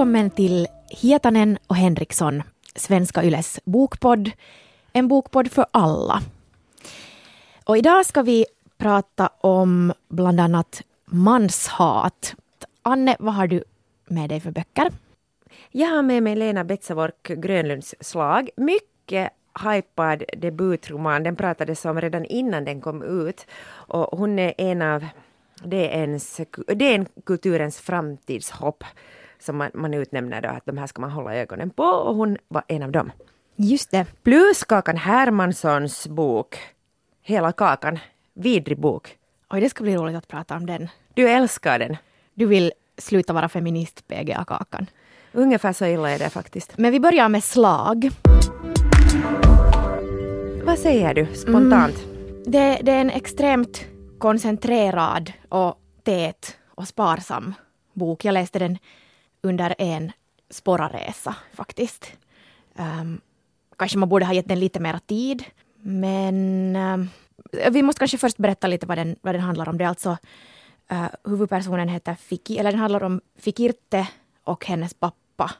Välkommen till Hietanen och Henriksson, Svenska Yles bokpodd. En bokpodd för alla. Och idag ska vi prata om bland annat manshat. Anne, vad har du med dig för böcker? Jag har med mig Lena Betsavork Grönlunds slag. Mycket hypad debutroman. Den pratades om redan innan den kom ut. Och hon är en av det är, ens, det är en kulturens framtidshopp som man, man utnämner då att de här ska man hålla ögonen på och hon var en av dem. Just det. Plus Kakan Hermanssons bok Hela kakan, vidrig bok. Oj, det ska bli roligt att prata om den. Du älskar den. Du vill sluta vara feminist, PGA Kakan. Ungefär så illa är det faktiskt. Men vi börjar med slag. Vad säger du spontant? Mm, det, det är en extremt koncentrerad och tät och sparsam bok. Jag läste den under en sporraresa faktiskt. Um, kanske man borde ha gett den lite mer tid. Men um, vi måste kanske först berätta lite vad den, vad den handlar om. Det är alltså uh, huvudpersonen heter Fiki, eller den handlar om Fikirte och hennes pappa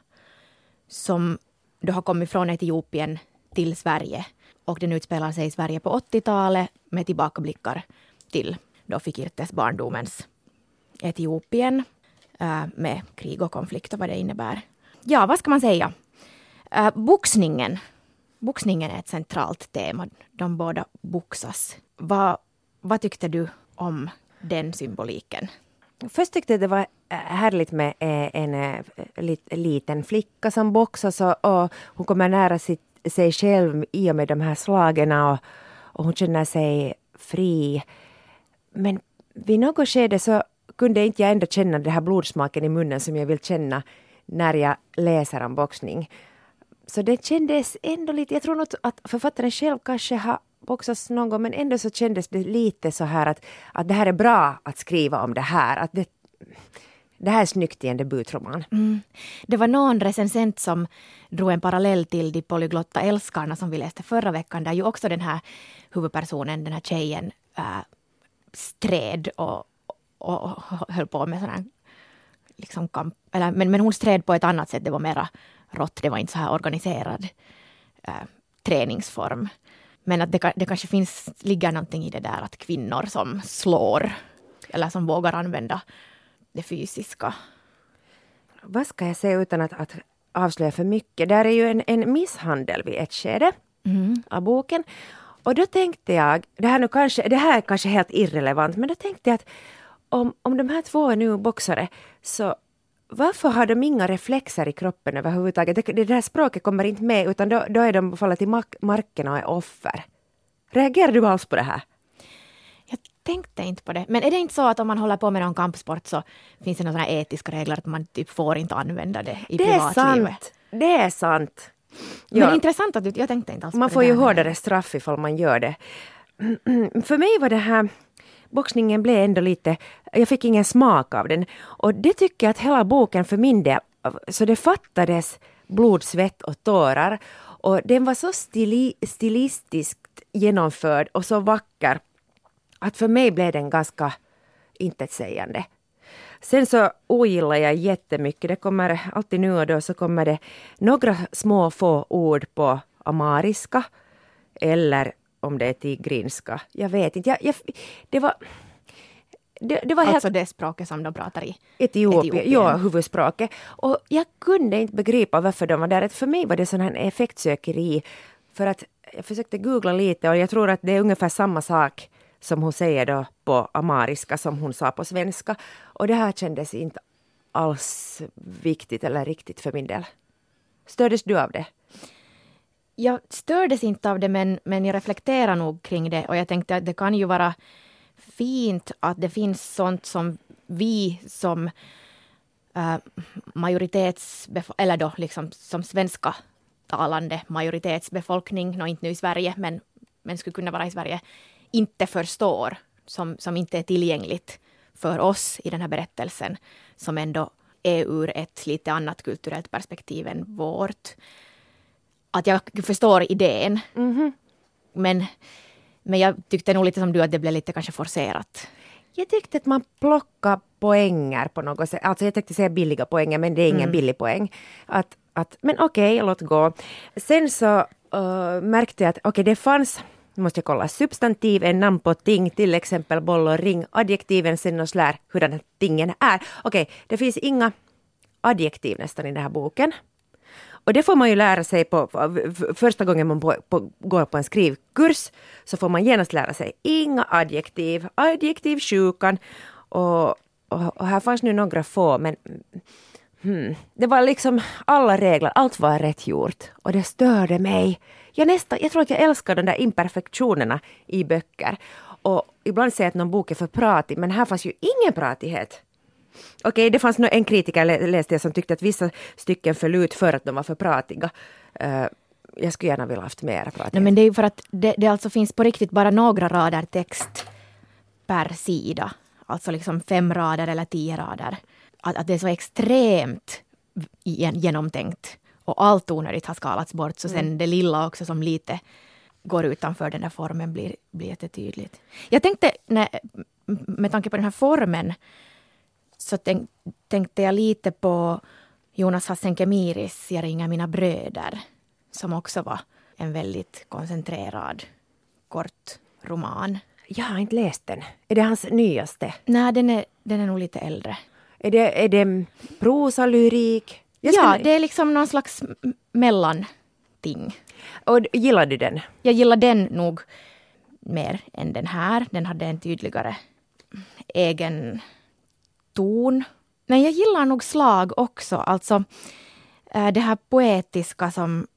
som då har kommit från Etiopien till Sverige. Och den utspelar sig i Sverige på 80-talet med tillbakablickar till då Fikirtes barndomens Etiopien Eh, med krig och konflikt och vad det innebär. Ja, vad ska man säga? Eh, boxningen. Boxningen är ett centralt tema. De båda boxas. Vad, vad tyckte du om den symboliken? Först tyckte jag det var eh, härligt med en liten flicka som boxas och, och hon kommer nära sitt, sig själv i och med de här slagen och, och hon känner sig fri. Men vid något skede så kunde inte jag ändå känna den här blodsmaken i munnen som jag vill känna när jag läser om boxning. Så det kändes ändå lite, jag tror nog att författaren själv kanske har boxats någon gång men ändå så kändes det lite så här att, att det här är bra att skriva om det här. Att det, det här är snyggt i en debutroman. Mm. Det var någon recensent som drog en parallell till De polyglotta älskarna som vi läste förra veckan där ju också den här huvudpersonen, den här tjejen, äh, stred och, och, och höll på med sån liksom kamp. Eller, men, men hon stred på ett annat sätt, det var mera rått, det var inte så här organiserad äh, träningsform. Men att det, det kanske finns, ligger någonting i det där att kvinnor som slår eller som vågar använda det fysiska. Vad ska jag säga utan att, att avslöja för mycket? Där är ju en, en misshandel vid ett skede mm. av boken. Och då tänkte jag, det här, nu kanske, det här är kanske helt irrelevant, men då tänkte jag att om, om de här två är nu boxare, så varför har de inga reflexer i kroppen överhuvudtaget? Det, det där språket kommer inte med, utan då, då är de fallit till mark, marken och är offer. Reagerar du alls på det här? Jag tänkte inte på det. Men är det inte så att om man håller på med någon kampsport så finns det några etiska regler att man typ får inte använda det i det privatlivet? Det är sant. Det är sant. Men ja. intressant att du, jag tänkte inte alls Man på får det ju hårdare straff ifall man gör det. För mig var det här boxningen blev ändå lite, jag fick ingen smak av den. Och det tycker jag att hela boken för min del, så det fattades blod, svett och tårar. Och den var så stili, stilistiskt genomförd och så vacker att för mig blev den ganska intetsägande. Sen så ogillar jag jättemycket, det kommer alltid nu och då så kommer det några små få ord på amariska eller om det är tigrinska. Jag vet inte. Jag, jag, det var... Det, det var alltså helt... det språket som de pratar i Etiopien, Etiopien. Ja, huvudspråket. Och jag kunde inte begripa varför de var där. För mig var det sån här effektsökeri. För att jag försökte googla lite och jag tror att det är ungefär samma sak som hon säger då på amariska som hon sa på svenska. Och det här kändes inte alls viktigt eller riktigt för min del. Stördes du av det? Jag stördes inte av det men, men jag reflekterar nog kring det och jag tänkte att det kan ju vara fint att det finns sånt som vi som eh, äh, majoritetsbefolkning, eller då liksom som svenska talande majoritetsbefolkning, nå inte nu i Sverige men, men skulle kunna vara i Sverige, inte förstår, som, som inte är tillgängligt för oss i den här berättelsen, som ändå är ur ett lite annat kulturellt perspektiv än vårt. Att jag förstår idén. Mm -hmm. Men, men jag tyckte nog lite som du att det blev lite kanske forcerat. jag tyckte att man plockar poänger på något sätt. Alltså jag tänkte säga billiga poänger men det är ingen mm. billig poäng. Att, att, men okej, okay, låt gå. Sen så uh, märkte jag att okej, okay, det fanns nu måste jag kolla. Substantiv är namn på ting, till exempel boll och ring. Adjektiven sen och slär hurdana tingen är. Okej, okay, det finns inga adjektiv nästan i den här boken. Och det får man ju lära sig på första gången man på, på, går på en skrivkurs så får man genast lära sig inga adjektiv, adjektivsjukan och, och, och här fanns nu några få men hmm, det var liksom alla regler, allt var rätt gjort och det störde mig. Jag, nästa, jag tror att jag älskar de där imperfektionerna i böcker. Och ibland säger jag att någon bok är för pratig men här fanns ju ingen pratighet. Okej, okay, det fanns en kritiker läste jag som tyckte att vissa stycken föll ut för att de var för pratiga. Uh, jag skulle gärna vilja haft mer pratighet. Nej, men det är för att det, det alltså finns på riktigt bara några rader text per sida. Alltså liksom fem rader eller tio rader. Att, att det är så extremt genomtänkt och allt onödigt har skalats bort. Så sen mm. det lilla också som lite går utanför den där formen blir, blir jättetydligt. Jag tänkte, när, med tanke på den här formen, så tänk, tänkte jag lite på Jonas Hassen Kemiris Jag ringer mina bröder, som också var en väldigt koncentrerad kort roman. Jag har inte läst den. Är det hans nyaste? Nej, den är, den är nog lite äldre. Är det, är det prosa, lyrik? Ja, det är liksom någon slags mellanting. Och gillar du den? Jag gillar den nog mer än den här. Den hade en tydligare egen ton. Men jag gillar nog slag också, alltså eh, det här poetiska som,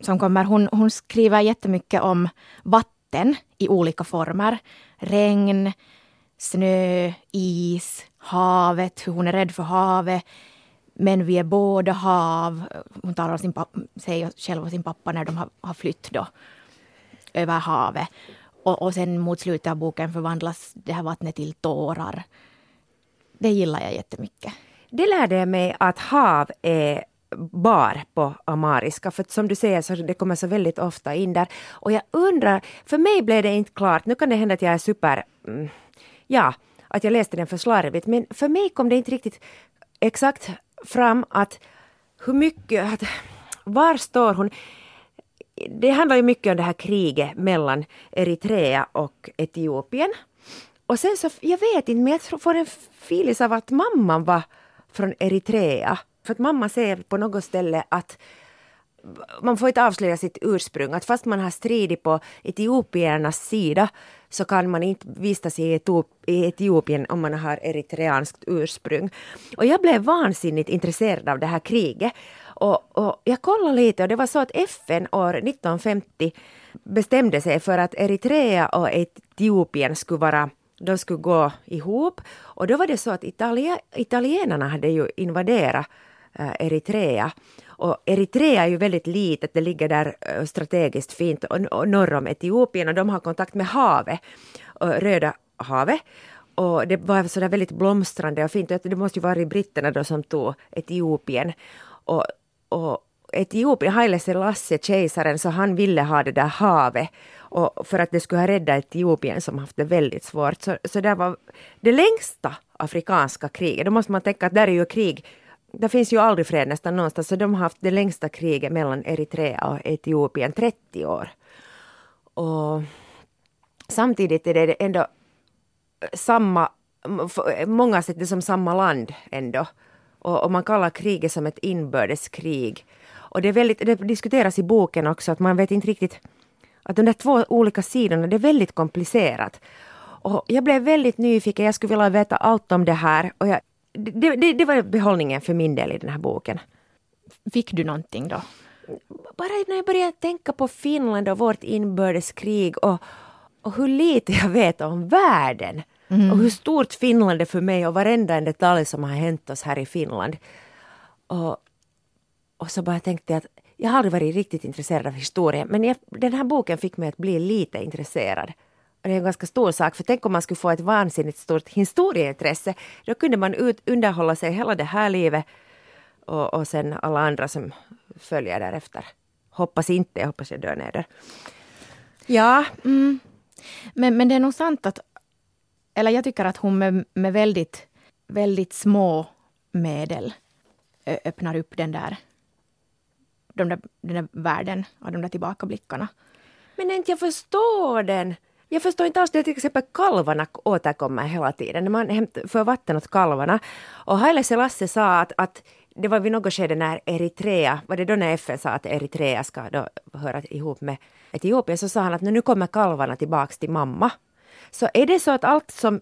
som kommer. Hon, hon skriver jättemycket om vatten i olika former. Regn, snö, is, havet, hur hon är rädd för havet. Men vi är båda hav. Hon talar sin pappa, sig själv och sin pappa när de har, har flytt då över havet. Och, och sen mot slutet av boken förvandlas det här vattnet till tårar. Det gillar jag jättemycket. Det lärde jag mig att hav är bar på amariska, för som du säger så det kommer så väldigt ofta in där. Och jag undrar, för mig blev det inte klart, nu kan det hända att jag är super, mm, ja, att jag läste den för slarvigt, men för mig kom det inte riktigt exakt fram att hur mycket, att, var står hon? Det handlar ju mycket om det här kriget mellan Eritrea och Etiopien. Och sen så, jag vet inte, men jag får en filis av att mamman var från Eritrea. För att mamma säger på något ställe att man får inte avslöja sitt ursprung. Att fast man har stridit på etiopiernas sida så kan man inte vistas i Etiopien om man har eritreanskt ursprung. Och jag blev vansinnigt intresserad av det här kriget. Och, och jag kollade lite och det var så att FN år 1950 bestämde sig för att Eritrea och Etiopien skulle vara de skulle gå ihop. Och då var det så att Italia, italienarna hade ju invaderat äh, Eritrea. Och Eritrea är ju väldigt litet, det ligger där äh, strategiskt fint och, och norr om Etiopien och de har kontakt med havet, och Röda havet. Och det var sådär väldigt blomstrande och fint. Det måste ju vara britterna då som tog Etiopien. Och, och Etiopien, Haile Selassie, kejsaren, så han ville ha det där havet och för att det skulle ha räddat Etiopien som haft det väldigt svårt. Så, så det var det längsta afrikanska kriget. Då måste man tänka att där är ju krig det finns ju aldrig fred nästan någonstans, så de har haft det längsta kriget mellan Eritrea och Etiopien, 30 år. Och samtidigt är det ändå samma, många sätt det som samma land ändå. Och, och man kallar kriget som ett inbördeskrig. Och det, är väldigt, det diskuteras i boken också att man vet inte riktigt att de där två olika sidorna, det är väldigt komplicerat. Och jag blev väldigt nyfiken, jag skulle vilja veta allt om det här. Och jag, det, det, det var behållningen för min del i den här boken. Fick du någonting då? Bara när jag började tänka på Finland och vårt inbördeskrig och, och hur lite jag vet om världen. Mm. Och hur stort Finland är för mig och varenda en detalj som har hänt oss här i Finland. Och, och så bara tänkte jag att jag har aldrig varit riktigt intresserad av historia men jag, den här boken fick mig att bli lite intresserad. Och det är en ganska stor sak, för tänk om man skulle få ett vansinnigt stort historieintresse. Då kunde man ut, underhålla sig hela det här livet och, och sen alla andra som följer därefter. Hoppas inte, jag hoppas jag dör ner där. Ja, mm. men, men det är nog sant att eller jag tycker att hon med, med väldigt, väldigt små medel öppnar upp den där, de där, den där världen och de där tillbakablickarna. Men inte jag förstår den. Jag förstår inte alls det till exempel kalvarna återkommer hela tiden. När man för vatten åt kalvarna. Och Haile Selassie sa att, att det var vid något skede när Eritrea, var det då när FN sa att Eritrea ska då höra ihop med Etiopien, så sa han att nu kommer kalvarna tillbaks till mamma. Så är det så att allt som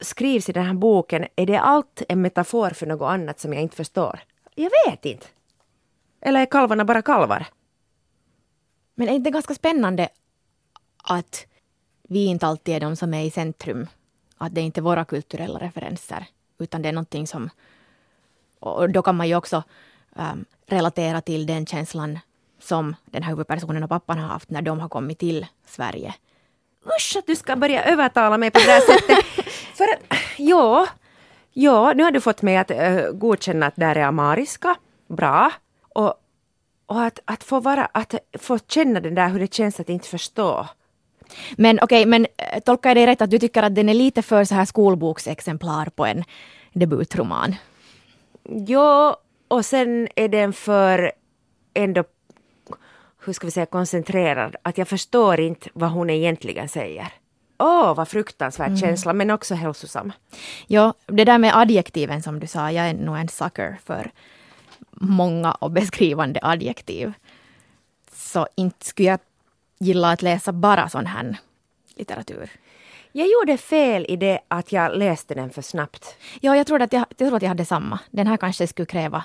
skrivs i den här boken, är det allt en metafor för något annat som jag inte förstår? Jag vet inte. Eller är kalvarna bara kalvar? Men är det inte ganska spännande att vi inte alltid är de som är i centrum? Att det inte är våra kulturella referenser, utan det är någonting som... Och då kan man ju också um, relatera till den känslan som den här huvudpersonen och pappan har haft när de har kommit till Sverige. Usch att du ska börja övertala mig på det där sättet. För att, ja, ja, nu har du fått mig att uh, godkänna att där är amariska. Bra. Och, och att, att, få vara, att få känna den där hur det känns att inte förstå. Men okej, okay, men äh, tolkar jag dig rätt att du tycker att den är lite för så här skolboksexemplar på en debutroman? Ja, och sen är den för ändå hur ska vi säga, koncentrerad, att jag förstår inte vad hon egentligen säger. Åh, oh, vad fruktansvärd mm. känsla, men också hälsosam. Ja, det där med adjektiven som du sa, jag är nog en sucker för många och beskrivande adjektiv. Så inte skulle jag gilla att läsa bara sån här litteratur. Jag gjorde fel i det att jag läste den för snabbt. Ja, jag trodde att jag, jag, trodde att jag hade samma. Den här kanske skulle kräva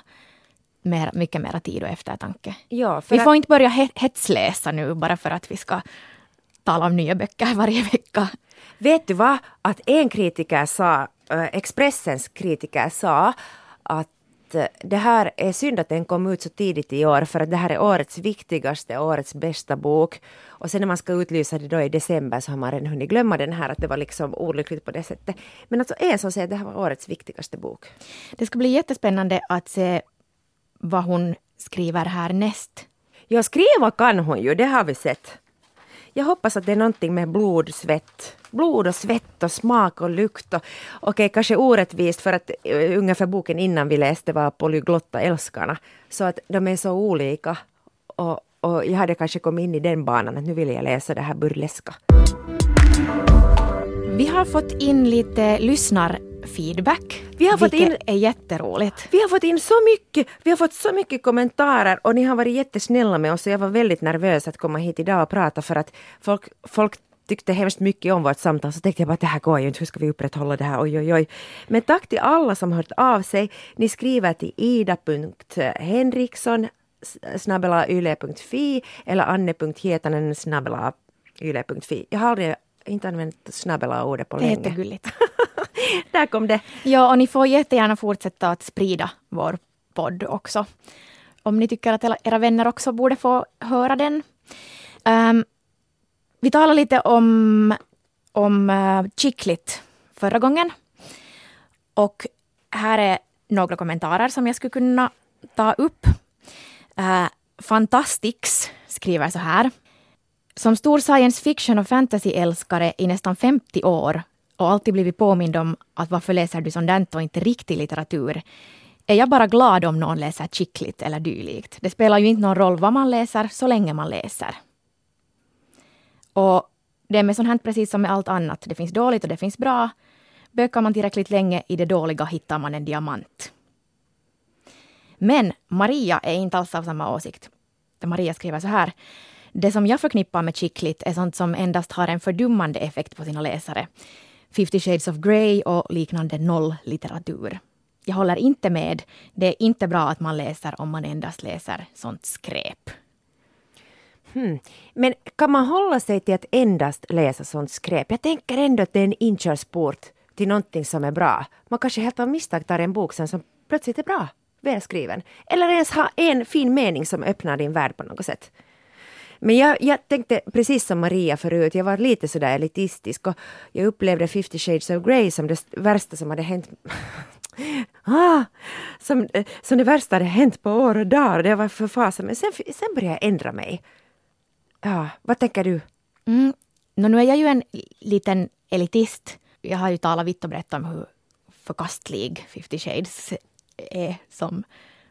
mer, mycket mer tid och eftertanke. Ja, vi får inte börja hetsläsa nu bara för att vi ska tala om nya böcker varje vecka. Vet du vad? Att en kritiker sa, äh, Expressens kritiker sa att äh, det här är synd att den kom ut så tidigt i år för att det här är årets viktigaste, årets bästa bok. Och sen när man ska utlysa det då i december så har man redan hunnit glömma den här att det var liksom olyckligt på det sättet. Men alltså en som säger att det här var årets viktigaste bok. Det ska bli jättespännande att se vad hon skriver härnäst. Ja, skriva kan hon ju, det har vi sett. Jag hoppas att det är någonting med blod, svett. Blod och svett och smak och lukt. Och, okej, okay, kanske orättvist för att uh, ungefär boken innan vi läste var Polyglotta älskarna. Så att de är så olika. Och, och jag hade kanske kommit in i den banan att nu vill jag läsa det här burleska. Vi har fått in lite lyssnar feedback. Vi har fått in, är jätteroligt. Vi har fått in så mycket, vi har fått så mycket kommentarer och ni har varit jättesnälla med oss jag var väldigt nervös att komma hit idag och prata för att folk, folk tyckte hemskt mycket om vårt samtal så tänkte jag bara att det här går ju inte, hur ska vi upprätthålla det här, oj oj oj. Men tack till alla som hört av sig. Ni skriver till ida.henriksson snabbelayle.fi eller anne.hietanen snabbelayle.fi. Jag har aldrig inte använt snabbela-ordet på länge. Det är jättegulligt. Där kom det. Ja, och ni får jättegärna fortsätta att sprida vår podd också. Om ni tycker att era vänner också borde få höra den. Um, vi talade lite om, om eh, uh, Chicklit förra gången. Och här är några kommentarer som jag skulle kunna ta upp. Eh, uh, Fantastix skriver så här. Som stor science fiction och fantasy-älskare i nästan 50 år och alltid blivit påmind om att varför läser du sånt och inte riktig litteratur är jag bara glad om någon läser chicklit eller dylikt. Det spelar ju inte någon roll vad man läser så länge man läser. Och det är med sånt här precis som med allt annat. Det finns dåligt och det finns bra. Bökar man tillräckligt länge i det dåliga hittar man en diamant. Men Maria är inte alls av samma åsikt. Maria skriver så här. Det som jag förknippar med chicklit är sånt som endast har en fördummande effekt på sina läsare. 50 shades of Grey och liknande nolllitteratur. Jag håller inte med. Det är inte bra att man läser om man endast läser sånt skräp. Hmm. Men kan man hålla sig till att endast läsa sånt skräp? Jag tänker ändå att det är en inkörsport till någonting som är bra. Man kanske helt av misstag tar en bok sen som plötsligt är bra, välskriven. Eller ens ha en fin mening som öppnar din värld på något sätt. Men jag, jag tänkte precis som Maria förut, jag var lite sådär elitistisk och jag upplevde 50 shades of Grey som det värsta som hade hänt Ah, som, eh, som det värsta hade hänt på år och dagar. Det var för fasen. Men sen, sen började jag ändra mig. Ja, vad tänker du? Mm. No, nu är jag ju en liten elitist jag har ju talat vitt och brett om hur förkastlig 50 Shades är som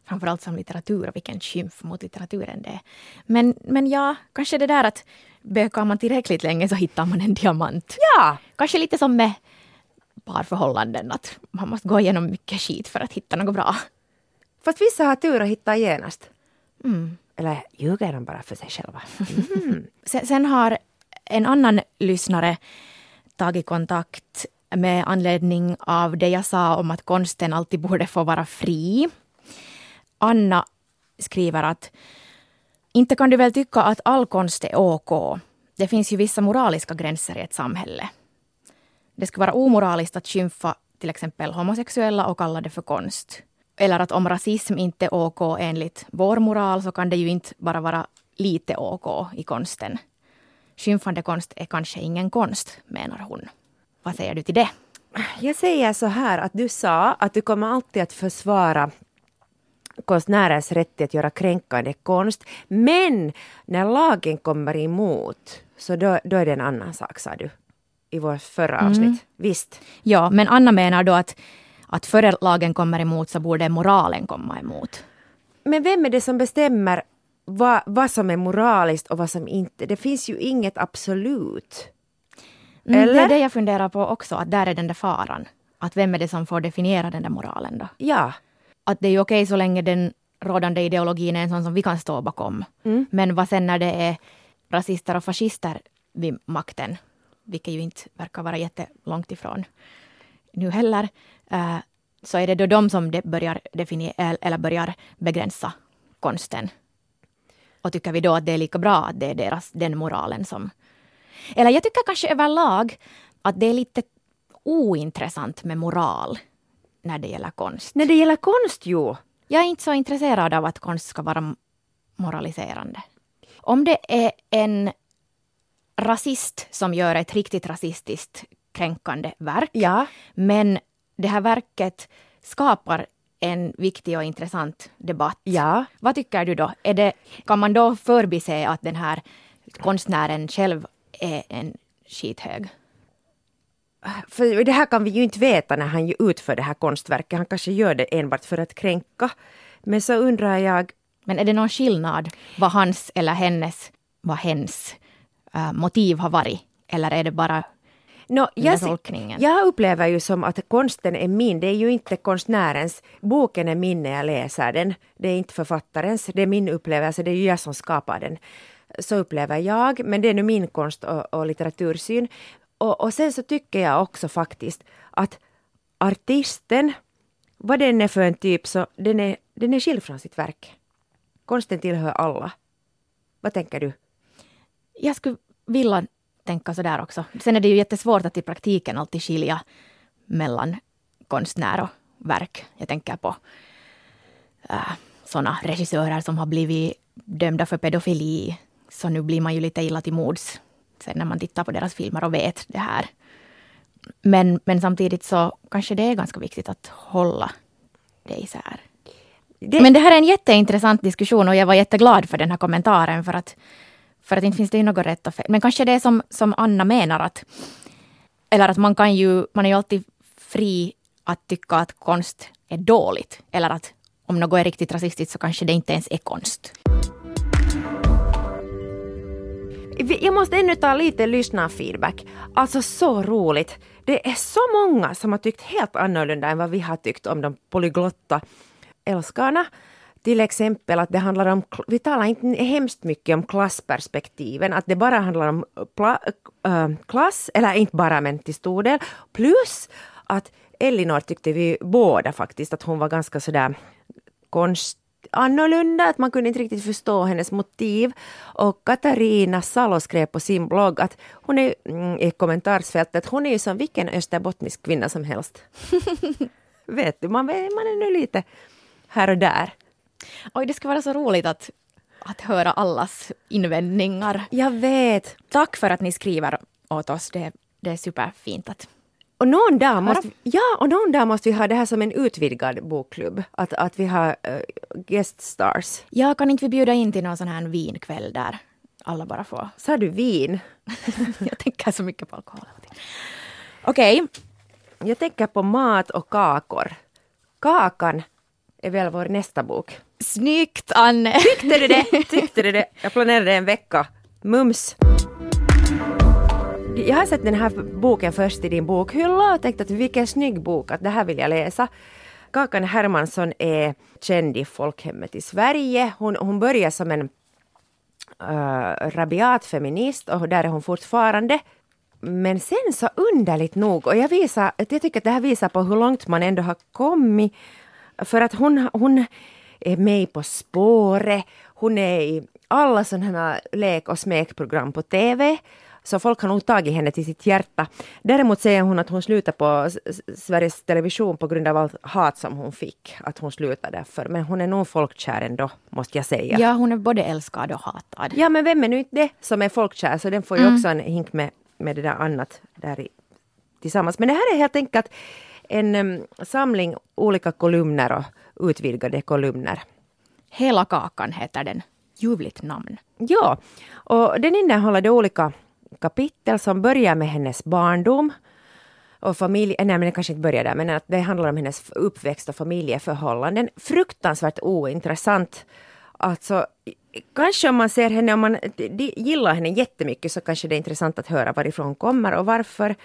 framförallt som litteratur och vilken skymf mot litteraturen det är. Men, men ja, kanske det där att bökar man tillräckligt länge så hittar man en diamant. Ja! Kanske lite som med parförhållanden, att man måste gå igenom mycket skit för att hitta något bra. Fast vissa har tur att hitta genast. Mm. Eller ljuger de bara för sig själva? Mm. Sen, sen har en annan lyssnare tagit kontakt med anledning av det jag sa om att konsten alltid borde få vara fri. Anna skriver att inte kan du väl tycka att all konst är OK? Det finns ju vissa moraliska gränser i ett samhälle. Det skulle vara omoraliskt att skymfa till exempel homosexuella och kalla det för konst. Eller att om rasism inte är OK enligt vår moral så kan det ju inte bara vara lite OK i konsten. Skymfande konst är kanske ingen konst, menar hon. Vad säger du till det? Jag säger så här att du sa att du kommer alltid att försvara konstnärers rätt att göra kränkande konst. Men när lagen kommer emot så då, då är det en annan sak, sa du i vårt förra avsnitt. Mm. Visst. Ja, men Anna menar då att, att före lagen kommer emot så borde moralen komma emot. Men vem är det som bestämmer vad, vad som är moraliskt och vad som inte? Det finns ju inget absolut. Eller? Mm, det är det jag funderar på också, att där är den där faran. Att vem är det som får definiera den där moralen då? Ja. Att det är ju okej så länge den rådande ideologin är en sån som vi kan stå bakom. Mm. Men vad sen när det är rasister och fascister vid makten, vilket ju inte verkar vara jättelångt ifrån nu heller, uh, så är det då de som de börjar definiera eller börjar begränsa konsten. Och tycker vi då att det är lika bra att det är deras, den moralen som... Eller jag tycker kanske överlag att det är lite ointressant med moral när det gäller konst. När det gäller konst, jo. Jag är inte så intresserad av att konst ska vara moraliserande. Om det är en rasist som gör ett riktigt rasistiskt kränkande verk, ja. men det här verket skapar en viktig och intressant debatt. Ja. Vad tycker du då? Är det, kan man då förbise att den här konstnären själv är en skithög? För det här kan vi ju inte veta när han utför det här konstverket. Han kanske gör det enbart för att kränka. Men så undrar jag... Men är det någon skillnad vad hans eller hennes, vad hens uh, motiv har varit? Eller är det bara No, jag, tolkningen. jag upplever ju som att konsten är min, det är ju inte konstnärens. Boken är min när jag läser den. Det är inte författarens, det är min upplevelse, det är ju jag som skapar den. Så upplever jag, men det är nu min konst och, och litteratursyn. Och, och sen så tycker jag också faktiskt att artisten, vad den är för en typ, så den är, den är skild från sitt verk. Konsten tillhör alla. Vad tänker du? Jag skulle vilja tänka så där också. Sen är det ju jättesvårt att i praktiken alltid skilja mellan konstnär och verk. Jag tänker på äh, sådana regissörer som har blivit dömda för pedofili. Så nu blir man ju lite illa till mods sen när man tittar på deras filmer och vet det här. Men, men samtidigt så kanske det är ganska viktigt att hålla det isär. Det... Men det här är en jätteintressant diskussion och jag var jätteglad för den här kommentaren för att för att inte finns det ju något rätt och fel. Men kanske det är som, som Anna menar att eller att man kan ju, man är ju alltid fri att tycka att konst är dåligt. Eller att om något är riktigt rasistiskt så kanske det inte ens är konst. Jag måste ännu ta lite lyssnarfeedback. Alltså så roligt. Det är så många som har tyckt helt annorlunda än vad vi har tyckt om de polyglotta älskarna. Till exempel att det handlar om, vi talar inte hemskt mycket om klassperspektiven, att det bara handlar om eh, pla, äh, klass, eller inte bara men till stor del. Plus att Elinor tyckte vi båda faktiskt att hon var ganska sådär konst annorlunda, att man kunde inte riktigt förstå hennes motiv. Och Katarina Salo skrev på sin blogg att hon är mm, i kommentarsfältet, hon är ju som vilken österbottnisk kvinna som helst. Vet du, man, man är nu lite här och där. Oj, det ska vara så roligt att, att höra allas invändningar. Jag vet. Tack för att ni skriver åt oss. Det, det är superfint att och någon dag, måste, ja, och någon dag måste vi ha det här som en utvidgad bokklubb. Att, att vi har uh, guest stars. Ja, kan inte vi bjuda in till någon sån här vinkväll där alla bara får... Sa du vin? jag tänker så mycket på alkohol. Okej, Jag tänker på mat och kakor. Kakan är väl vår nästa bok. Snyggt Anne! Tyckte du det? Tyckte du det? Jag planerade en vecka. Mums! Jag har sett den här boken först i din bokhylla och tänkt att vilken snygg bok, att det här vill jag läsa. Kakan Hermansson är känd i folkhemmet i Sverige. Hon, hon började som en uh, rabiat feminist och där är hon fortfarande. Men sen så underligt nog, och jag, visar, jag tycker att det här visar på hur långt man ändå har kommit. För att hon, hon är med På spåret, hon är i alla sådana här lek och smekprogram på TV. Så folk har nog tagit henne till sitt hjärta. Däremot säger hon att hon slutar på Sveriges Television på grund av allt hat som hon fick. Att hon slutar därför. Men hon är nog folkkär ändå, måste jag säga. Ja, hon är både älskad och hatad. Ja, men vem är nu inte det som är folkkär? Så den får ju Mm. också en hink med, med det där annat där i, tillsammans. Men det här är helt enkelt en um, samling olika kolumner och utvidgade kolumner. Hela kakan heter den. Ljuvligt namn. Ja, och den innehåller de olika kapitel som börjar med hennes barndom och familj, nej men det kanske inte börjar där, men att det handlar om hennes uppväxt och familjeförhållanden. Fruktansvärt ointressant. Alltså, kanske om man ser henne, om man gillar henne jättemycket så kanske det är intressant att höra varifrån hon kommer och varför.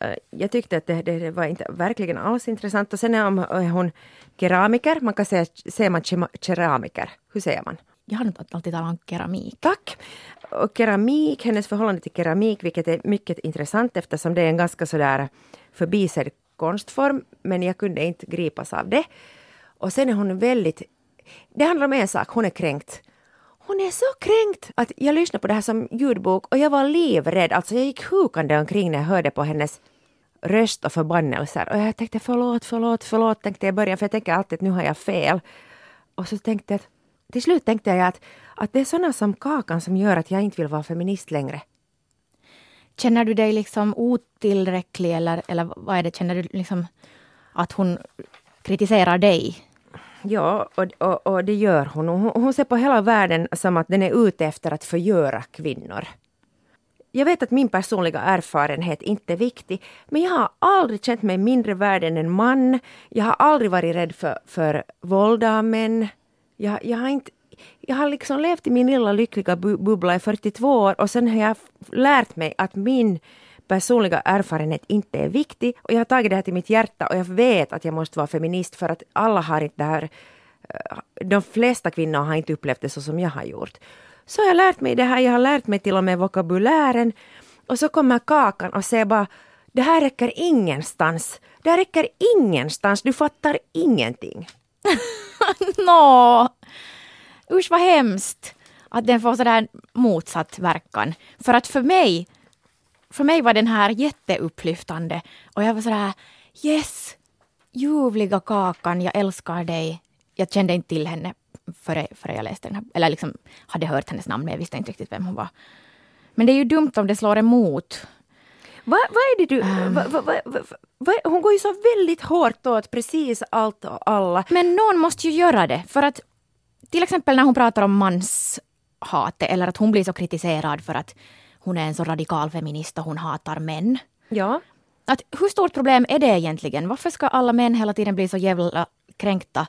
Eh, Jag tyckte att det, det, var inte verkligen alls intressant. Och sen är hon, keramiker, man kan säga, säger man keramiker? Hur säger man? Jag har alltid talat om keramik. Tack! Och keramik, hennes förhållande till keramik, vilket är mycket intressant eftersom det är en ganska sådär förbisedd konstform, men jag kunde inte gripas av det. Och sen är hon väldigt... Det handlar om en sak, hon är kränkt. Hon är så kränkt att jag lyssnade på det här som ljudbok och jag var livrädd. Alltså jag gick hukande omkring när jag hörde på hennes röst och förbannelser. Och jag tänkte förlåt, förlåt, förlåt, tänkte jag i början, för jag tänker alltid att nu har jag fel. Och så tänkte jag till slut tänkte jag att, att det är sådana som Kakan som gör att jag inte vill vara feminist längre. Känner du dig liksom otillräcklig eller, eller vad är det? Känner du liksom att hon kritiserar dig? Ja, och, och, och det gör hon. Hon, hon ser på hela världen som att den är ute efter att förgöra kvinnor. Jag vet att min personliga erfarenhet inte är viktig, men jag har aldrig känt mig mindre värd än en man. Jag har aldrig varit rädd för, för våld av män. Jag, jag, har inte, jag har liksom levt i min lilla lyckliga bu bubbla i 42 år och sen har jag lärt mig att min personliga erfarenhet inte är viktig och jag har tagit det här till mitt hjärta och jag vet att jag måste vara feminist för att alla har inte det här eh, de flesta kvinnor har inte upplevt det så som jag har gjort. Så jag har lärt mig det här, jag har lärt mig till och med vokabulären. Och så kommer Kakan och säger bara, det här räcker ingenstans. Det här räcker ingenstans, du fattar ingenting. Nå, usch vad hemskt att den får sådär motsatt verkan. För att för mig, för mig var den här jätteupplyftande och jag var sådär yes, ljuvliga Kakan, jag älskar dig. Jag kände inte till henne före, före jag läste den här, eller liksom hade hört hennes namn men jag visste inte riktigt vem hon var. Men det är ju dumt om det slår emot. Vad vad är det du... va, va, va, va, hon går ju så väldigt hårt åt precis allt och alla. Men någon måste ju göra det. För att till exempel när hon pratar om manshatet eller att hon blir så kritiserad för att hon är en så radikal feminist och hon hatar män. Ja. Att hur stort problem är det egentligen? Varför ska alla män hela tiden bli så jävla kränkta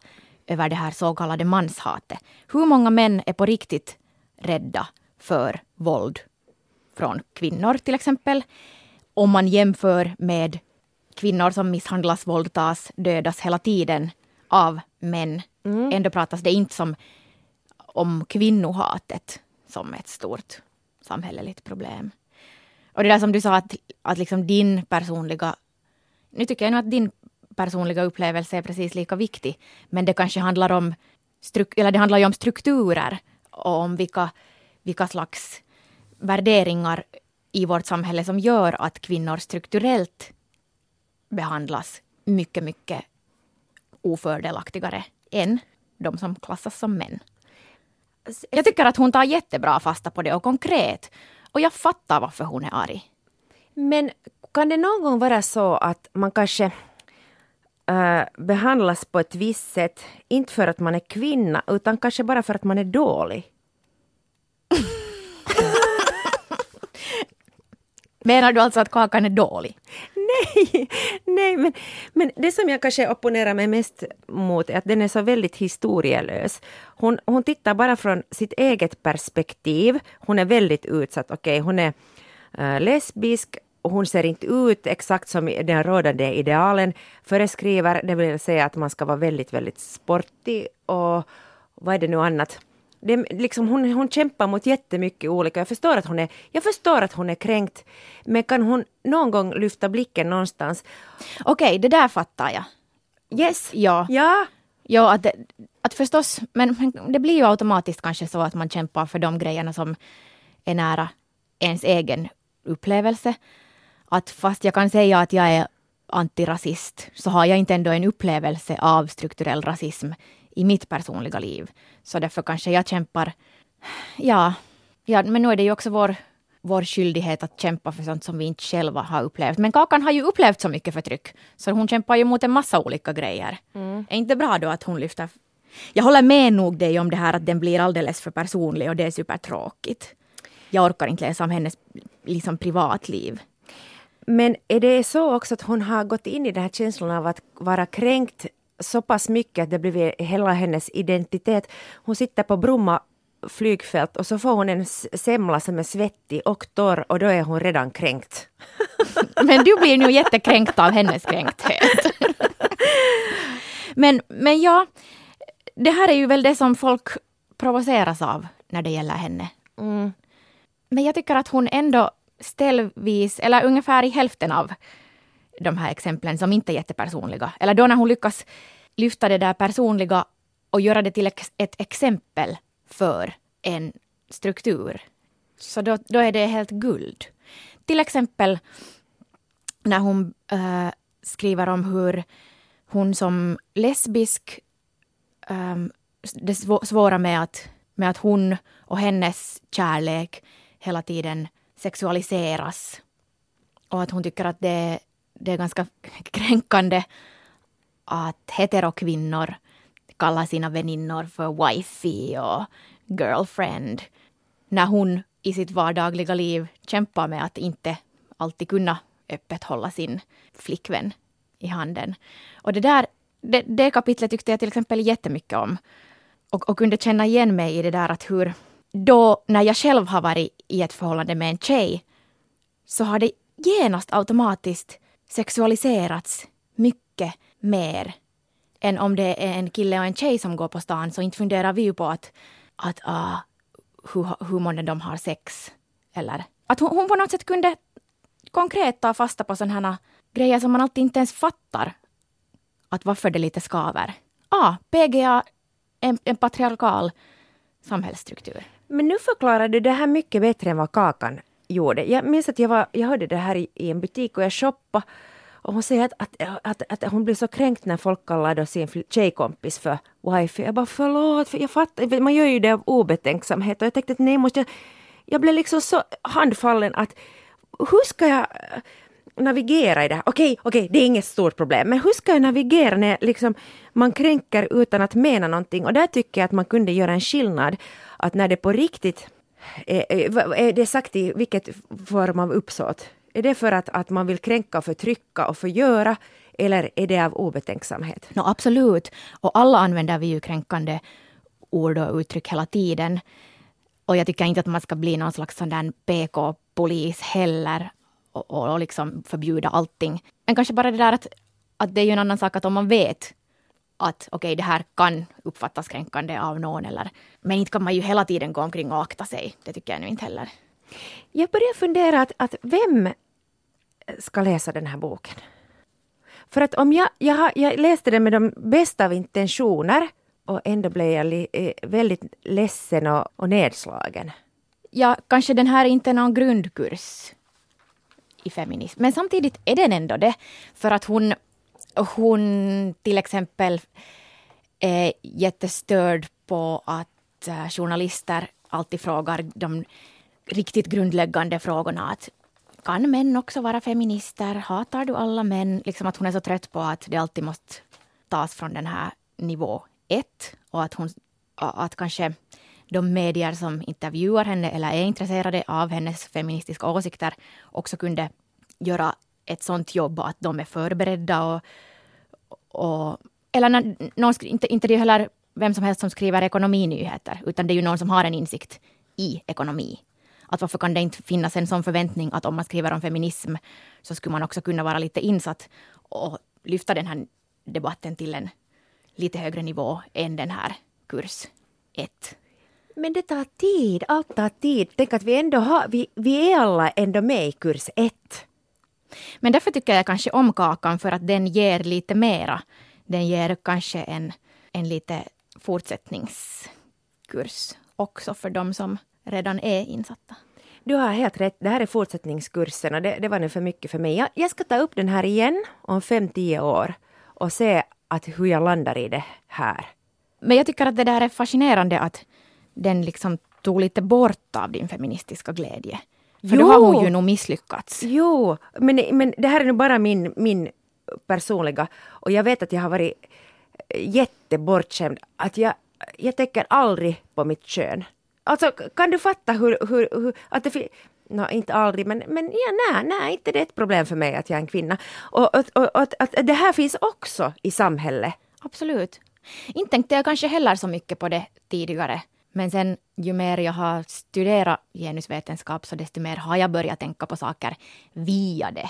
över det här så kallade manshatet? Hur många män är på riktigt rädda för våld från kvinnor till exempel? Om man jämför med kvinnor som misshandlas, våldtas, dödas hela tiden av män. Ändå pratas det inte som om kvinnohatet som ett stort samhälleligt problem. Och det där som du sa att, att liksom din personliga... Nu tycker jag nog att din personliga upplevelse är precis lika viktig. Men det kanske handlar om, struk, eller det handlar ju om strukturer och om vilka, vilka slags värderingar i vårt samhälle som gör att kvinnor strukturellt behandlas mycket, mycket ofördelaktigare än de som klassas som män. Jag tycker att hon tar jättebra fasta på det och konkret. Och jag fattar varför hon är arg. Men kan det någon gång vara så att man kanske äh, behandlas på ett visst sätt, inte för att man är kvinna, utan kanske bara för att man är dålig? Menar du alltså att Kakan är dålig? Nej, nej men, men det som jag kanske opponerar mig mest mot är att den är så väldigt historielös. Hon, hon tittar bara från sitt eget perspektiv. Hon är väldigt utsatt. Okej, okay, hon är äh, lesbisk och hon ser inte ut exakt som den rådande idealen föreskriver. Det vill säga att man ska vara väldigt, väldigt sportig och vad är det nu annat? Det, liksom hon, hon kämpar mot jättemycket olika. Jag förstår, att hon är, jag förstår att hon är kränkt. Men kan hon någon gång lyfta blicken någonstans? Okej, okay, det där fattar jag. Yes. Ja. Ja. Ja, att, att förstås, men, det blir ju automatiskt kanske så att man kämpar för de grejerna som är nära ens egen upplevelse. Att fast jag kan säga att jag är antirasist så har jag inte ändå en upplevelse av strukturell rasism i mitt personliga liv. Så därför kanske jag kämpar, ja, ja men nu är det ju också vår, vår skyldighet att kämpa för sånt som vi inte själva har upplevt. Men Kakan har ju upplevt så mycket förtryck, så hon kämpar ju mot en massa olika grejer. Mm. Är inte bra då att hon lyfter jag håller med nog dig om det här att den blir alldeles för personlig och det är supertråkigt. Jag orkar inte läsa om hennes liksom, privatliv. Men är det så också att hon har gått in i den här känslan av att vara kränkt så pass mycket att det blivit hela hennes identitet. Hon sitter på Bromma flygfält och så får hon en semla som är svettig och torr och då är hon redan kränkt. Men du blir nu jättekränkt av hennes kränkthet. men, men ja, det här är ju väl det som folk provoceras av när det gäller henne. Mm. Men jag tycker att hon ändå ställvis, eller ungefär i hälften av de här exemplen som inte är jättepersonliga. Eller då när hon lyckas lyfta det där personliga och göra det till ett exempel för en struktur. Så då, då är det helt guld. Till exempel när hon äh, skriver om hur hon som lesbisk ähm, det svåra med att, med att hon och hennes kärlek hela tiden sexualiseras. Och att hon tycker att det det är ganska kränkande att heterokvinnor kallar sina väninnor för wifey och girlfriend. När hon i sitt vardagliga liv kämpar med att inte alltid kunna öppet hålla sin flickvän i handen. Och det där det, det kapitlet tyckte jag till exempel jättemycket om. Och, och kunde känna igen mig i det där att hur då när jag själv har varit i ett förhållande med en tjej så har det genast automatiskt sexualiserats mycket mer än om det är en kille och en tjej som går på stan så inte funderar vi ju på att, att uh, hur, hur många de har sex. Eller att hon, hon på något sätt kunde konkret ta fasta på sådana grejer som man alltid inte ens fattar att varför det lite skaver. Ah, PGA, en, en patriarkal samhällsstruktur. Men nu förklarar du det här mycket bättre än vad Kakan gjorde. Jag minns att jag, var, jag hörde det här i, i en butik och jag shoppade och hon säger att, att, att, att, hon blir så kränkt när folk kallar då sin tjejkompis för wifi. Jag bara förlåt, för jag fattar, man gör ju det av obetänksamhet och jag tänkte att nej, måste jag, jag blev liksom så handfallen att hur ska jag eh, navigera i det här? Okej, okej, det är inget stort problem, men hur ska jag navigera när liksom man kränker utan att mena någonting? Och där tycker jag att man kunde göra en skillnad, att när det på riktigt Eh, eh, är det sagt i vilket form av uppsåt? Är det för att, att man vill kränka, förtrycka och förgöra eller är det av obetänksamhet? No, absolut. Och alla använder vi ju kränkande ord och uttryck hela tiden. Och jag tycker inte att man ska bli någon slags sån där PK-polis heller och, och, och liksom förbjuda allting. Men kanske bara det där att, att det är ju en annan sak att om man vet att okej, okay, det här kan uppfattas kränkande av någon eller men inte kan man ju hela tiden gå omkring och akta sig. Det tycker jag nu inte heller. Jag börjar fundera att, att vem ska läsa den här boken? För att om jag, jag, har, jag läste den med de bästa av intentioner och ändå blev jag li, eh, väldigt ledsen och, och nedslagen. Ja, kanske den här är inte någon grundkurs i feminism, men samtidigt är den ändå det. För att hon hon till exempel är jättestörd på att eh, journalister alltid frågar de riktigt grundläggande frågorna. Att kan män också vara feminister? Hatar du alla män? Liksom att hon är så trött på att det alltid måste tas från den här nivå ett och att, hon, att kanske de medier som intervjuar henne eller är intresserade av hennes feministiska åsikter också kunde göra ett sånt jobb och att de är förberedda och, och eller när, någon, inte, inte det är heller vem som helst som skriver ekonominyheter, utan det är ju någon som har en insikt i ekonomi. Att varför kan det inte finnas en sån förväntning att om man skriver om feminism så skulle man också kunna vara lite insatt och lyfta den här debatten till en lite högre nivå än den här kurs 1. Men det tar tid, allt tar tid. Tänk att vi ändå har, vi, vi är alla ändå med i kurs 1. Men därför tycker jag kanske om Kakan för att den ger lite mera. Den ger kanske en, en lite fortsättningskurs också för de som redan är insatta. Du har helt rätt, det här är fortsättningskursen och det, det var nu för mycket för mig. Jag, jag ska ta upp den här igen om fem tio år och se att hur jag landar i det här. Men jag tycker att det där är fascinerande att den liksom tog lite bort av din feministiska glädje. För jo. då har hon ju nog misslyckats. Jo, men, men det här är nu bara min, min personliga och jag vet att jag har varit jättebortskämd. Att jag, jag tänker aldrig på mitt kön. Alltså kan du fatta hur, hur, hur att det finns No, inte aldrig, men, men ja, nej, nej, inte det är ett problem för mig att jag är en kvinna. Och, och, och, och att det här finns också i samhället. Absolut. Inte tänkte jag kanske heller så mycket på det tidigare. Men sen ju mer jag har studerat genusvetenskap så desto mer har jag börjat tänka på saker via det.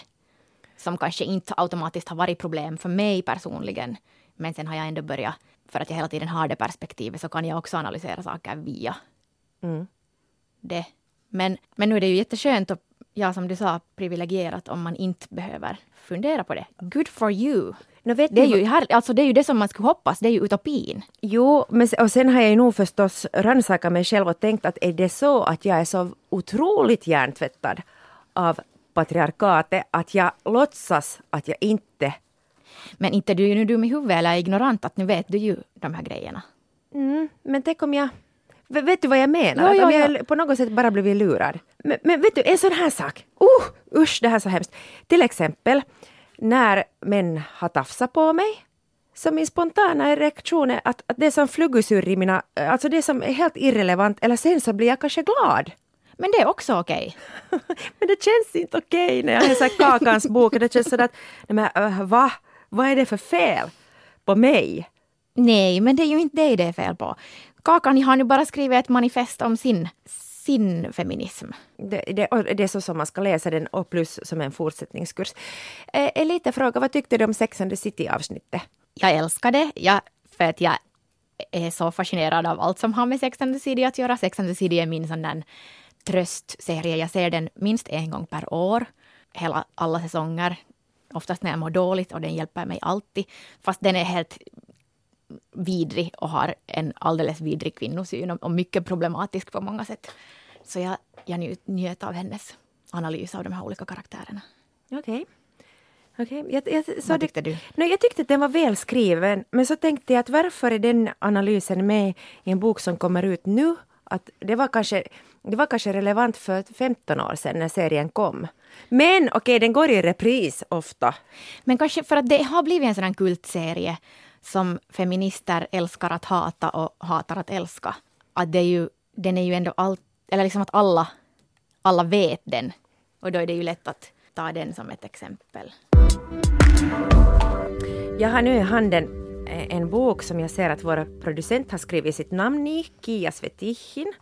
Som kanske inte automatiskt har varit problem för mig personligen. Men sen har jag ändå börjat, för att jag hela tiden har det perspektivet, så kan jag också analysera saker via mm. det. Men, men nu är det ju jätteskönt och ja, som du sa, privilegierat om man inte behöver fundera på det. Good for you! No, vet det, är ju här, alltså det är ju det som man skulle hoppas, det är ju utopin. Jo, men, och sen har jag ju nog förstås rannsakat mig själv och tänkt att är det så att jag är så otroligt hjärntvättad av patriarkatet att jag låtsas att jag inte... Men inte du är ju dum i huvudet eller ignorant att nu vet du ju de här grejerna. Mm, men tänk om jag Vet du vad jag menar? Jo, jo, jo. jag på något sätt bara blivit lurad. Men, men, vet du, en sån här sak. Uh, usch, det här är så hemskt. Till exempel när män har tafsat på mig. Så min spontana reaktion är att, att det är som fluggusurr i mina... Alltså det som är helt irrelevant. Eller sen så blir jag kanske glad. Men det är också okej. Okay. men det känns inte okej okay när jag läser Kakans bok. Det känns sådär att, nej men uh, va? Vad är det för fel på mig? Nej, men det är ju inte dig det är fel på. Kakan har nu bara skrivit ett manifest om sin, sin feminism. Det, det, det är så som man ska läsa den och plus som en fortsättningskurs. Eh, en liten fråga, vad tyckte du om Sex and the City-avsnittet? Jag älskar det, jag, för att jag är så fascinerad av allt som har med Sex and the City att göra. Sex and the City är min sån där tröstserie. Jag ser den minst en gång per år, hela, alla säsonger. Oftast när jag mår dåligt och den hjälper mig alltid. Fast den är helt vidrig och har en alldeles vidrig kvinnosyn och, mycket problematisk på många sätt. Så jag, jag njöt av hennes analys av de här olika karaktärerna. Okej. Okay. Okay. Jag, jag, Vad tyckte du? Nej, jag tyckte att den var välskriven, men så tänkte jag att varför är den analysen med i en bok som kommer ut nu? Att det, var kanske, det var kanske relevant för 15 år sedan när serien kom. Men okej, okay, den går i repris ofta. Men kanske för att det har blivit en sån kultserie som feminister älskar att hata och hatar att älska. Att det är ju, den är ju ändå allt, eller liksom att alla, alla vet den. Och då är det ju lätt att ta den som ett exempel. Jag har nu i handen eh, en bok som jag ser att vår producent har skrivit sitt namn i, Kia Svetihin.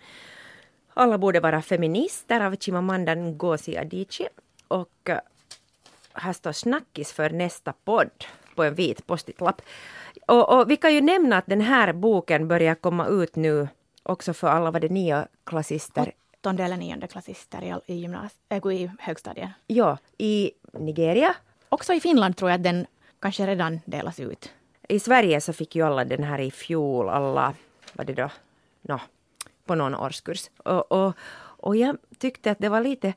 Alla borde vara feminister av Chimamanda Ngozi Adichie. Och eh, här står snackis för nästa podd på en vit post-it-lapp. Och, och, vi kan ju nämna att den här boken börjar komma ut nu också för alla vad det nya klassister. Åttonde eller nionde klassister i, gymnas- äh, i högstadiet. Ja, i Nigeria. Också i Finland tror jag att den kanske redan delas ut. I Sverige så fick ju alla den här i fjol, alla, vad det då, no, på någon årskurs. Och, och, och jag tyckte att det var lite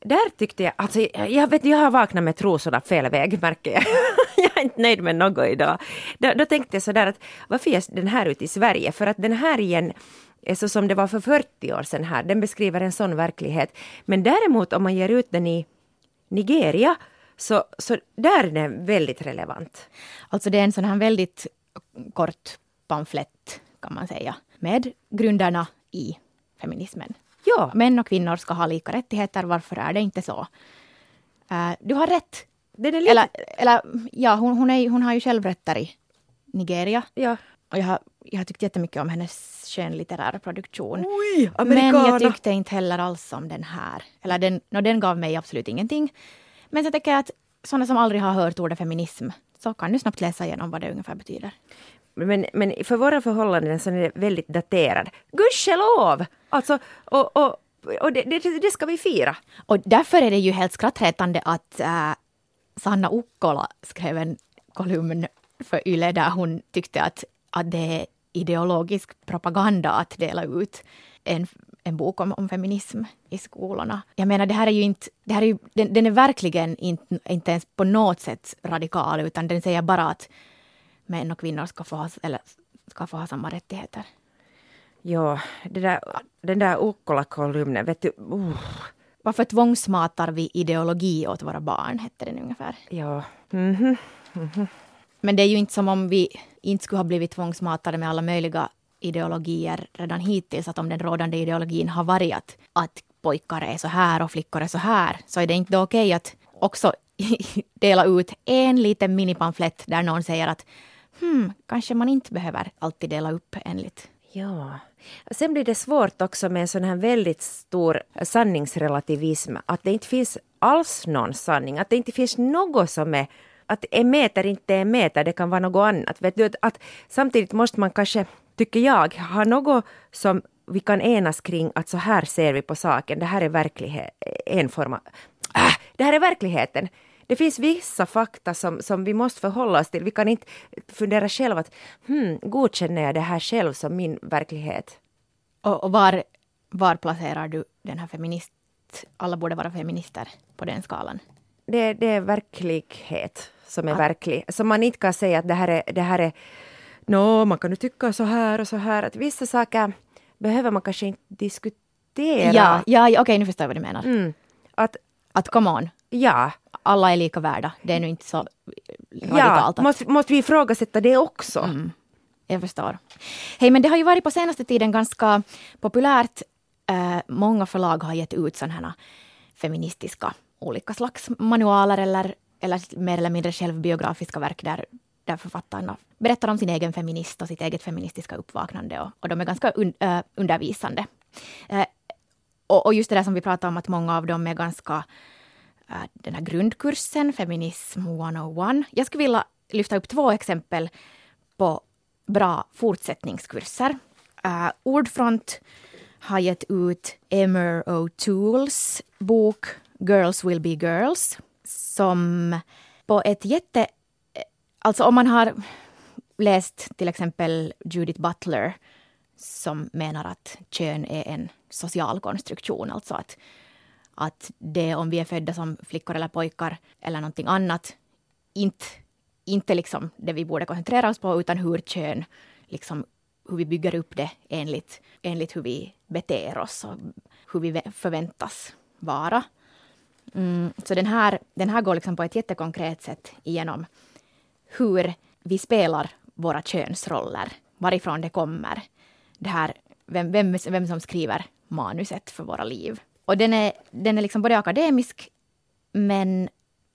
där tyckte jag, alltså jag vet jag har vaknat med trosorna fel väg märker jag. jag är inte nöjd med något idag. Då, då tänkte jag sådär att varför ges den här ut i Sverige? För att den här igen är så som det var för 40 år sedan här, den beskriver en sån verklighet. Men däremot om man ger ut den i Nigeria så, så där är den väldigt relevant. Alltså det är en sån här väldigt kort pamflett kan man säga med grunderna i feminismen. Ja. Män och kvinnor ska ha lika rättigheter, varför är det inte så? Uh, du har rätt, Den är lite... Eller, eller ja, hon, hon, är, hon har ju själv rötter i Nigeria. Ja. Och jag har, jag har tyckt jättemycket om hennes skönlitterära produktion. Oj, Men jag tyckte inte heller alls om den här. Eller den, no, den gav mig absolut ingenting. Men så tänker jag att sådana som aldrig har hört ordet feminism, så kan du snabbt läsa igenom vad det ungefär betyder. Men, men för våra förhållanden så är det väldigt daterad. Gudskelov! Alltså, och, och, och det, det, det ska vi fira. Och därför är det ju helt skrattretande att äh, Sanna Ukkola skrev en kolumn för Yle där hon tyckte att, att det är ideologisk propaganda att dela ut en, en bok om, om feminism i skolorna. Jag menar, det här är ju inte, det här är ju, den, den är verkligen inte, inte ens på något sätt radikal, utan den säger bara att män och kvinnor ska få ha, eller, ska få ha samma rättigheter. Ja, det där, den där Ukkola-kolumnen, vet du, uh, varför tvångsmatar vi ideologi åt våra barn, hette den ungefär. ja, mhm. Men det är ju inte som om vi inte skulle ha blivit tvångsmatade med alla möjliga ideologier redan hittills. Att om den rådande ideologin har varit att, att pojkar är så här och flickor är så här, så är det inte då okej att också dela ut en liten minipamflett där någon säger att hmm, kanske man inte behöver alltid dela upp enligt. Ja. Sen blir det svårt också med en sån här väldigt stor sanningsrelativism. Att det inte finns alls någon sanning. Att det inte finns något som är... Att en meter inte är en meter, det kan vara något annat. Vet du, att, samtidigt måste man kanske, tycker jag, ha något som vi kan enas kring att så här ser vi på saken. Det här är verklighet, en form av... Äh, det här är verkligheten. Det finns vissa fakta som, som vi måste förhålla oss till. Vi kan inte fundera själva att hmm, godkänner jag det här själv som min verklighet? Och, och var, var placerar du den här feminist... Alla borde vara feminister på den skalan. Det, det är verklighet som är Att- verklig. Så man inte kan säga att det här är, det här är Nå, man kan ju tycka så här och så här. Att vissa saker behöver man kanske inte diskutera. Ja, ja, ja okej, nu förstår jag vad du menar. Mm. Att, Att come on, ja, alla är lika värda. Det är nu inte så ja radikalt. att- måste, måste vi ifrågasätta det också? Mm, jag förstår. Hej, men det har ju varit på senaste tiden ganska populärt. Eh, många förlag har gett ut sådana här feministiska olika slags manualer eller, eller mer eller mindre självbiografiska verk där, där författarna berättar om sin egen feminist och sitt eget feministiska uppvaknande och, och de är ganska un, eh, undervisande. Eh, och, och just det där som vi pratade om att många av dem är ganska Äh, den här grundkursen, Feminism 101. Jag skulle vilja lyfta upp två exempel på bra fortsättningskurser. Uh, Ordfront har gett ut Emer O'Tools bok Girls will be girls som på ett jätte... Eh, alltså om man har läst till exempel Judith Butler som menar att kön är en social konstruktion, alltså att, att det om vi är födda som flickor eller pojkar eller någonting annat inte, inte liksom det vi borde koncentrera oss på utan hur kön, liksom hur vi bygger upp det enligt, enligt hur vi beter oss och hur vi förväntas vara. Mm, så den här, den här går liksom på ett jättekonkret sätt igenom hur vi spelar våra könsroller, varifrån det kommer, det här, vem, vem, vem som skriver manuset för våra liv. Och den är, den är liksom både akademisk men,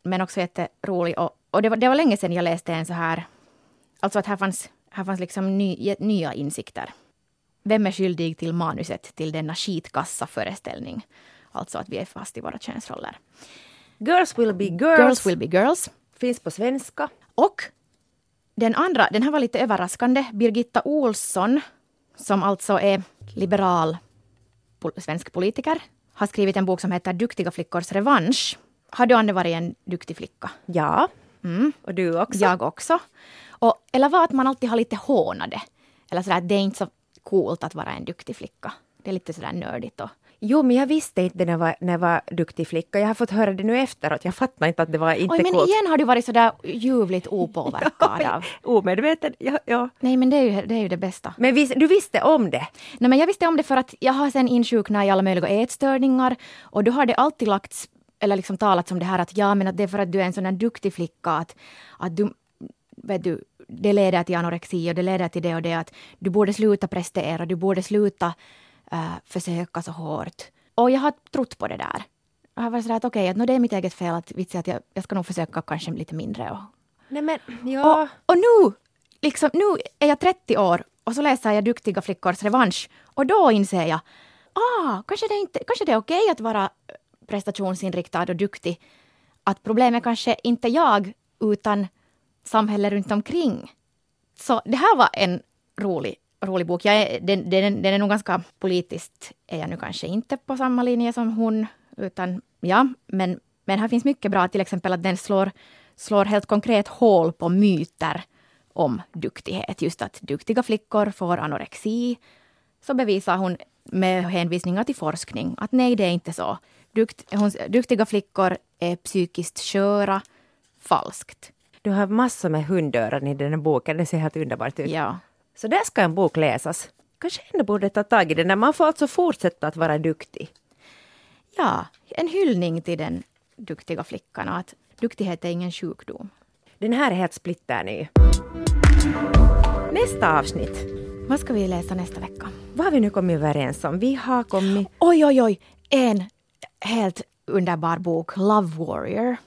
men också jätterolig. Och, och det, var, det var länge sedan jag läste en så här, alltså att här fanns, här fanns liksom ny, nya insikter. Vem är skyldig till manuset till denna skitkassa föreställning? Alltså att vi är fast i våra könsroller. Girls will be girls. Girls will be girls. Finns på svenska. Och den andra, den här var lite överraskande. Birgitta Olsson, som alltså är liberal svensk politiker, har skrivit en bok som heter Duktiga flickors revansch. Har du, Anne, varit en duktig flicka? Ja. Mm. Och du också. Jag också. Och, eller var att man alltid har lite hånade. Eller sådär, det är inte så coolt att vara en duktig flicka. Det är lite sådär nördigt och Jo, men jag visste inte när jag, var, när jag var duktig flicka. Jag har fått höra det nu efteråt. Jag fattar inte att det var inte Oj, men coolt. igen har du varit sådär ljuvligt opåverkad av. Omedveten, ja, ja. Nej, men det är ju det, är ju det bästa. Men vis, du visste om det? Nej, men jag visste om det för att jag har sen insjuknat i alla möjliga ätstörningar och då har det alltid lagts, eller liksom talats om det här att ja, men att det är för att du är en sån där duktig flicka att, att du, vet du, det leder till anorexi och det leder till det och det att du borde sluta prestera, du borde sluta uh, försöka så hårt. Och jag har trott på det där. har varit sådär att okej, okay, att det är mitt eget fel att, vitsi, att jag, jag ska nog försöka kanske lite mindre. Och, Nej men, ja. och, och nu, liksom, nu är jag 30 år och så läser jag Duktiga flickors revansch och då inser jag, ah, kanske det, inte, kanske det är okej okay att vara prestationsinriktad och duktig. Att problemet kanske inte jag utan samhället runt omkring. Så det här var en rolig, rolig bok. Jag är, den, den, den är nog ganska politiskt, är jag nu kanske inte på samma linje som hon, utan ja, men, men här finns mycket bra, till exempel att den slår, slår helt konkret hål på myter om duktighet. Just att duktiga flickor får anorexi. Så bevisar hon med hänvisningar till forskning att nej, det är inte så. Dukt, hon, duktiga flickor är psykiskt sköra. Falskt. Du har massor med hundöron i den här boken, det ser helt underbart ut. Ja. Så där ska en bok läsas. Kanske ändå borde ta tag i den, man får alltså fortsätta att vara duktig. Ja, en hyllning till den duktiga flickan och att duktighet är ingen sjukdom. Den här är helt splitterny. Nästa avsnitt. Vad ska vi läsa nästa vecka? Vad har vi nu kommit överens om? Vi har kommit... Oj, oj, oj! En helt underbar bok, Love Warrior.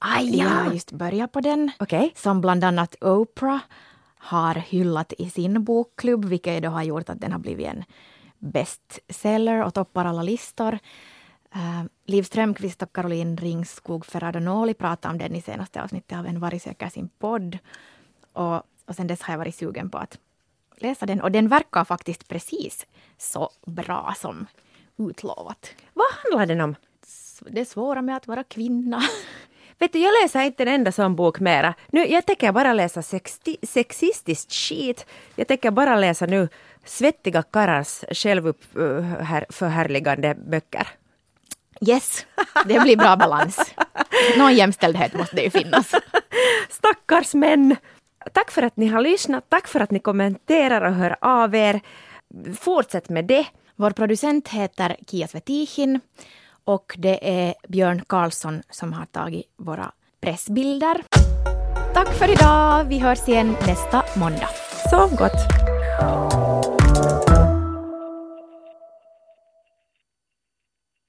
Aj, Jag har just börjat på den. Okej. Som bland annat Oprah har hyllat i sin bokklubb, vilket då har gjort att den har blivit en bestseller och toppar alla listor. Uh, Liv Strömquist och Caroline Ringskog Ferrado-Noli pratade om den i senaste avsnittet av En varg söker sin podd. Och, och sen dess har jag varit sugen på att läsa den och den verkar faktiskt precis så bra som utlovat. Vad handlar den om? Det svåra med att vara kvinna. Vet du, jag läser inte en enda sån bok mera. Nu, jag tänker bara läsa sexti, sexistiskt skit. Jag tänker bara läsa nu svettiga karars självförhärligande böcker. Yes, det blir bra balans. Någon jämställdhet måste det ju finnas. Stackars män! Tack för att ni har lyssnat. Tack för att ni kommenterar och hör av er. Fortsätt med det. Vår producent heter Kia Svetihin och det är Björn Karlsson som har tagit våra pressbilder. Tack för idag. Vi hörs igen nästa måndag. Sov gott!